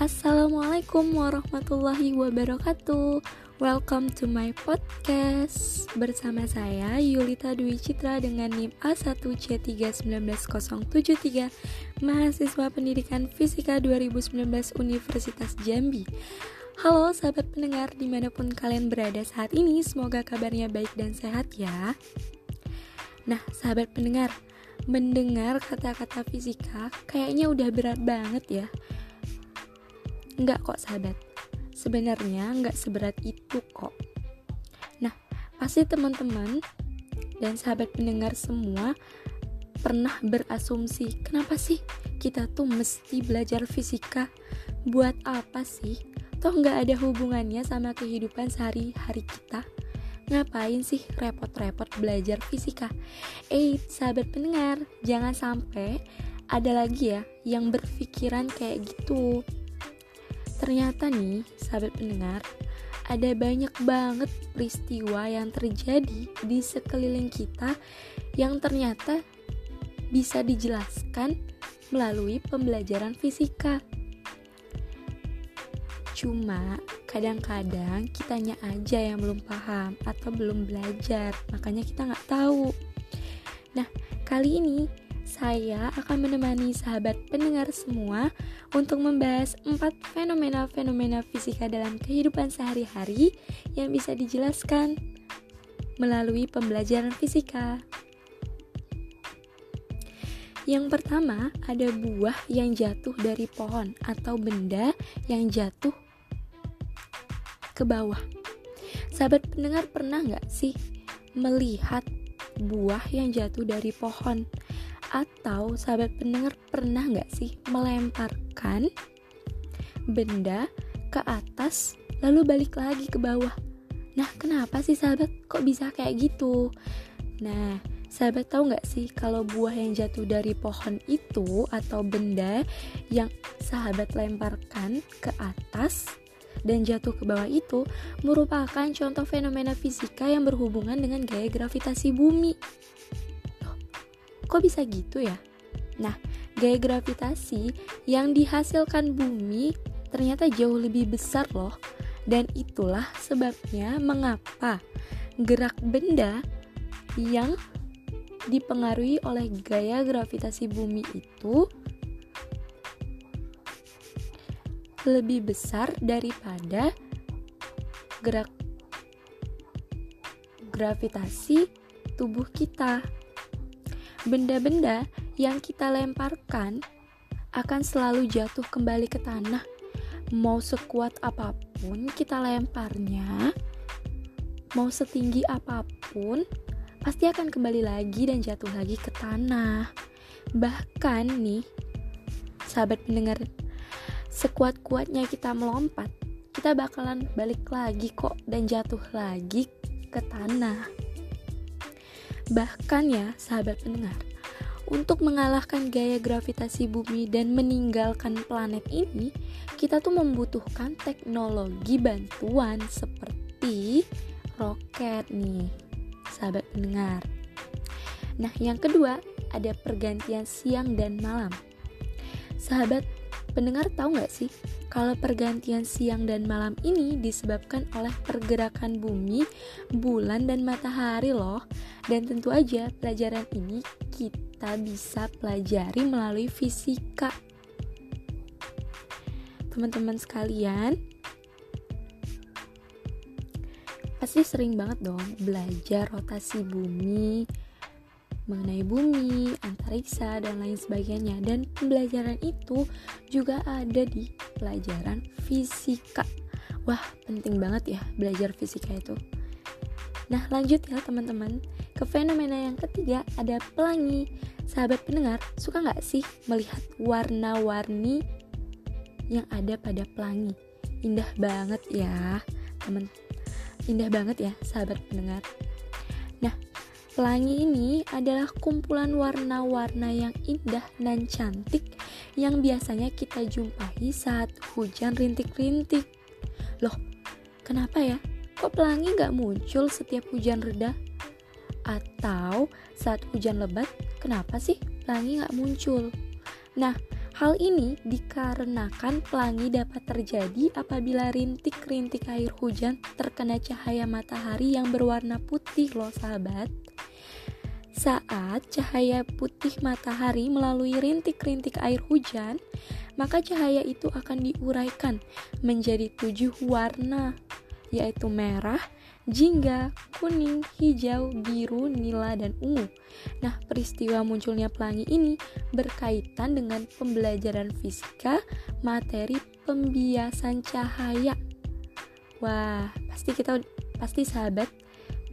Assalamualaikum warahmatullahi wabarakatuh. Welcome to my podcast. Bersama saya Yulita Dwi Citra dengan NIM A1C3190073 Mahasiswa Pendidikan Fisika 2019 Universitas Jambi. Halo sahabat pendengar di mana pun kalian berada saat ini Semoga kabarnya baik dan sehat ya. Nah sahabat pendengar Mendengar kata-kata fisika kayaknya udah berat banget ya Enggak kok sahabat, sebenarnya enggak seberat itu kok. Nah, pasti teman-teman dan sahabat pendengar semua pernah berasumsi, kenapa sih kita tuh mesti belajar fisika? Buat apa sih? Toh nggak ada hubungannya sama kehidupan sehari-hari kita. Ngapain sih repot-repot belajar fisika? Eh, sahabat pendengar, jangan sampai ada lagi ya yang berpikiran kayak gitu. Ternyata nih, sahabat pendengar, ada banyak banget peristiwa yang terjadi di sekeliling kita yang ternyata bisa dijelaskan melalui pembelajaran fisika. Cuma kadang-kadang kitanya aja yang belum paham atau belum belajar, makanya kita nggak tahu. Nah, kali ini saya akan menemani sahabat pendengar semua untuk membahas empat fenomena-fenomena fisika dalam kehidupan sehari-hari yang bisa dijelaskan melalui pembelajaran fisika. Yang pertama, ada buah yang jatuh dari pohon atau benda yang jatuh ke bawah. Sahabat pendengar pernah nggak sih melihat buah yang jatuh dari pohon? Atau sahabat pendengar pernah nggak sih melemparkan benda ke atas lalu balik lagi ke bawah? Nah, kenapa sih sahabat kok bisa kayak gitu? Nah, sahabat tahu nggak sih kalau buah yang jatuh dari pohon itu atau benda yang sahabat lemparkan ke atas dan jatuh ke bawah itu merupakan contoh fenomena fisika yang berhubungan dengan gaya gravitasi bumi. Kok bisa gitu ya? Nah, gaya gravitasi yang dihasilkan bumi ternyata jauh lebih besar loh. Dan itulah sebabnya mengapa gerak benda yang dipengaruhi oleh gaya gravitasi bumi itu lebih besar daripada gerak gravitasi tubuh kita. Benda-benda yang kita lemparkan akan selalu jatuh kembali ke tanah. Mau sekuat apa pun kita lemparnya, mau setinggi apa pun, pasti akan kembali lagi dan jatuh lagi ke tanah. Bahkan nih, sahabat pendengar, sekuat-kuatnya kita melompat, kita bakalan balik lagi kok dan jatuh lagi ke tanah. Bahkan ya, sahabat pendengar, untuk mengalahkan gaya gravitasi bumi dan meninggalkan planet ini, kita tuh membutuhkan teknologi bantuan seperti roket nih, sahabat pendengar. Nah, yang kedua ada pergantian siang dan malam. Sahabat pendengar tahu nggak sih kalau pergantian siang dan malam ini disebabkan oleh pergerakan bumi, bulan, dan matahari loh. Dan tentu aja pelajaran ini kita bisa pelajari melalui fisika. Teman-teman sekalian, pasti sering banget dong belajar rotasi bumi, mengenai bumi, antariksa, dan lain sebagainya. Dan pembelajaran itu juga ada di pelajaran fisika. Wah, penting banget ya belajar fisika itu. Nah, lanjut ya teman-teman. Ke fenomena yang ketiga ada pelangi. Sahabat pendengar, suka nggak sih melihat warna-warni yang ada pada pelangi? Indah banget ya, teman. Indah banget ya, sahabat pendengar. Nah, Pelangi ini adalah kumpulan warna-warna yang indah dan cantik yang biasanya kita jumpai saat hujan rintik-rintik. Loh, kenapa ya? Kok pelangi gak muncul setiap hujan reda? Atau saat hujan lebat, kenapa sih pelangi gak muncul? Nah, Hal ini dikarenakan pelangi dapat terjadi apabila rintik-rintik air hujan terkena cahaya matahari yang berwarna putih loh sahabat. Saat cahaya putih matahari melalui rintik-rintik air hujan, maka cahaya itu akan diuraikan menjadi tujuh warna, yaitu merah, jingga, kuning, hijau, biru, nila, dan ungu. Nah, peristiwa munculnya pelangi ini berkaitan dengan pembelajaran fisika materi pembiasan cahaya. Wah, pasti kita pasti sahabat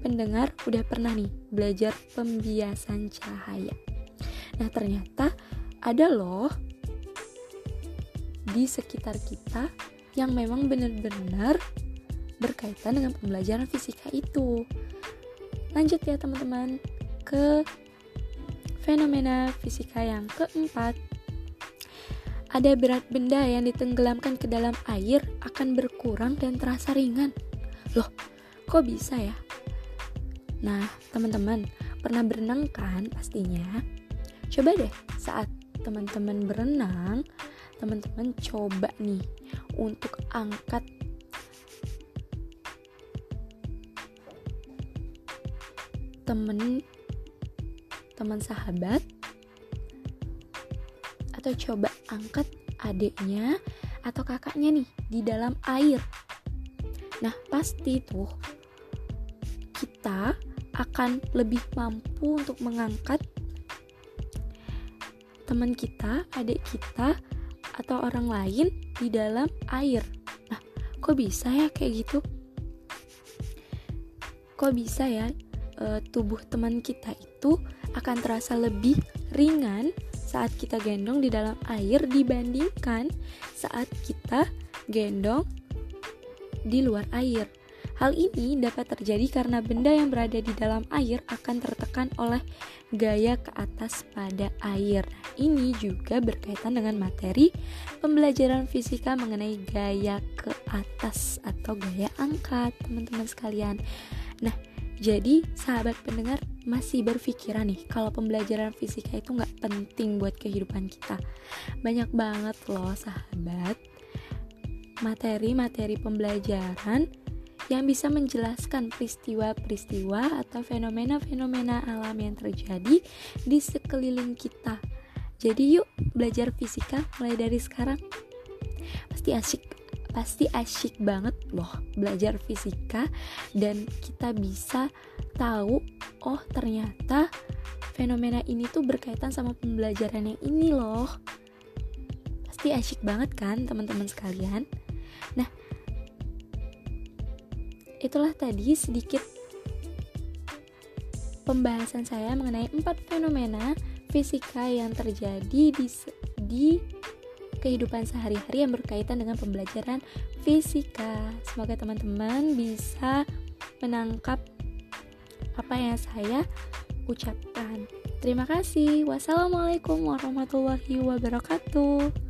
pendengar udah pernah nih belajar pembiasan cahaya. Nah, ternyata ada loh di sekitar kita yang memang benar-benar berkaitan dengan pembelajaran fisika itu. Lanjut ya teman-teman ke fenomena fisika yang keempat. Ada berat benda yang ditenggelamkan ke dalam air akan berkurang dan terasa ringan. Loh, kok bisa ya? Nah, teman-teman, pernah berenang kan pastinya? Coba deh saat teman-teman berenang, teman-teman coba nih untuk angkat temen teman sahabat atau coba angkat adiknya atau kakaknya nih di dalam air. Nah, pasti tuh kita akan lebih mampu untuk mengangkat teman kita, adik kita, atau orang lain di dalam air. Nah, kok bisa ya kayak gitu? Kok bisa ya e, tubuh teman kita itu akan terasa lebih ringan saat kita gendong di dalam air dibandingkan saat kita gendong di luar air. Hal ini dapat terjadi karena benda yang berada di dalam air akan tertekan oleh gaya ke atas pada air. Ini juga berkaitan dengan materi pembelajaran fisika mengenai gaya ke atas atau gaya angkat, teman-teman sekalian. Nah, jadi sahabat pendengar masih berpikiran nih kalau pembelajaran fisika itu nggak penting buat kehidupan kita. Banyak banget loh sahabat materi-materi pembelajaran yang bisa menjelaskan peristiwa-peristiwa atau fenomena-fenomena alam yang terjadi di sekeliling kita. Jadi yuk belajar fisika mulai dari sekarang. Pasti asik pasti asyik banget loh belajar fisika dan kita bisa tahu oh ternyata fenomena ini tuh berkaitan sama pembelajaran yang ini loh pasti asyik banget kan teman-teman sekalian itulah tadi sedikit pembahasan saya mengenai empat fenomena fisika yang terjadi di di kehidupan sehari-hari yang berkaitan dengan pembelajaran fisika. Semoga teman-teman bisa menangkap apa yang saya ucapkan. Terima kasih. Wassalamualaikum warahmatullahi wabarakatuh.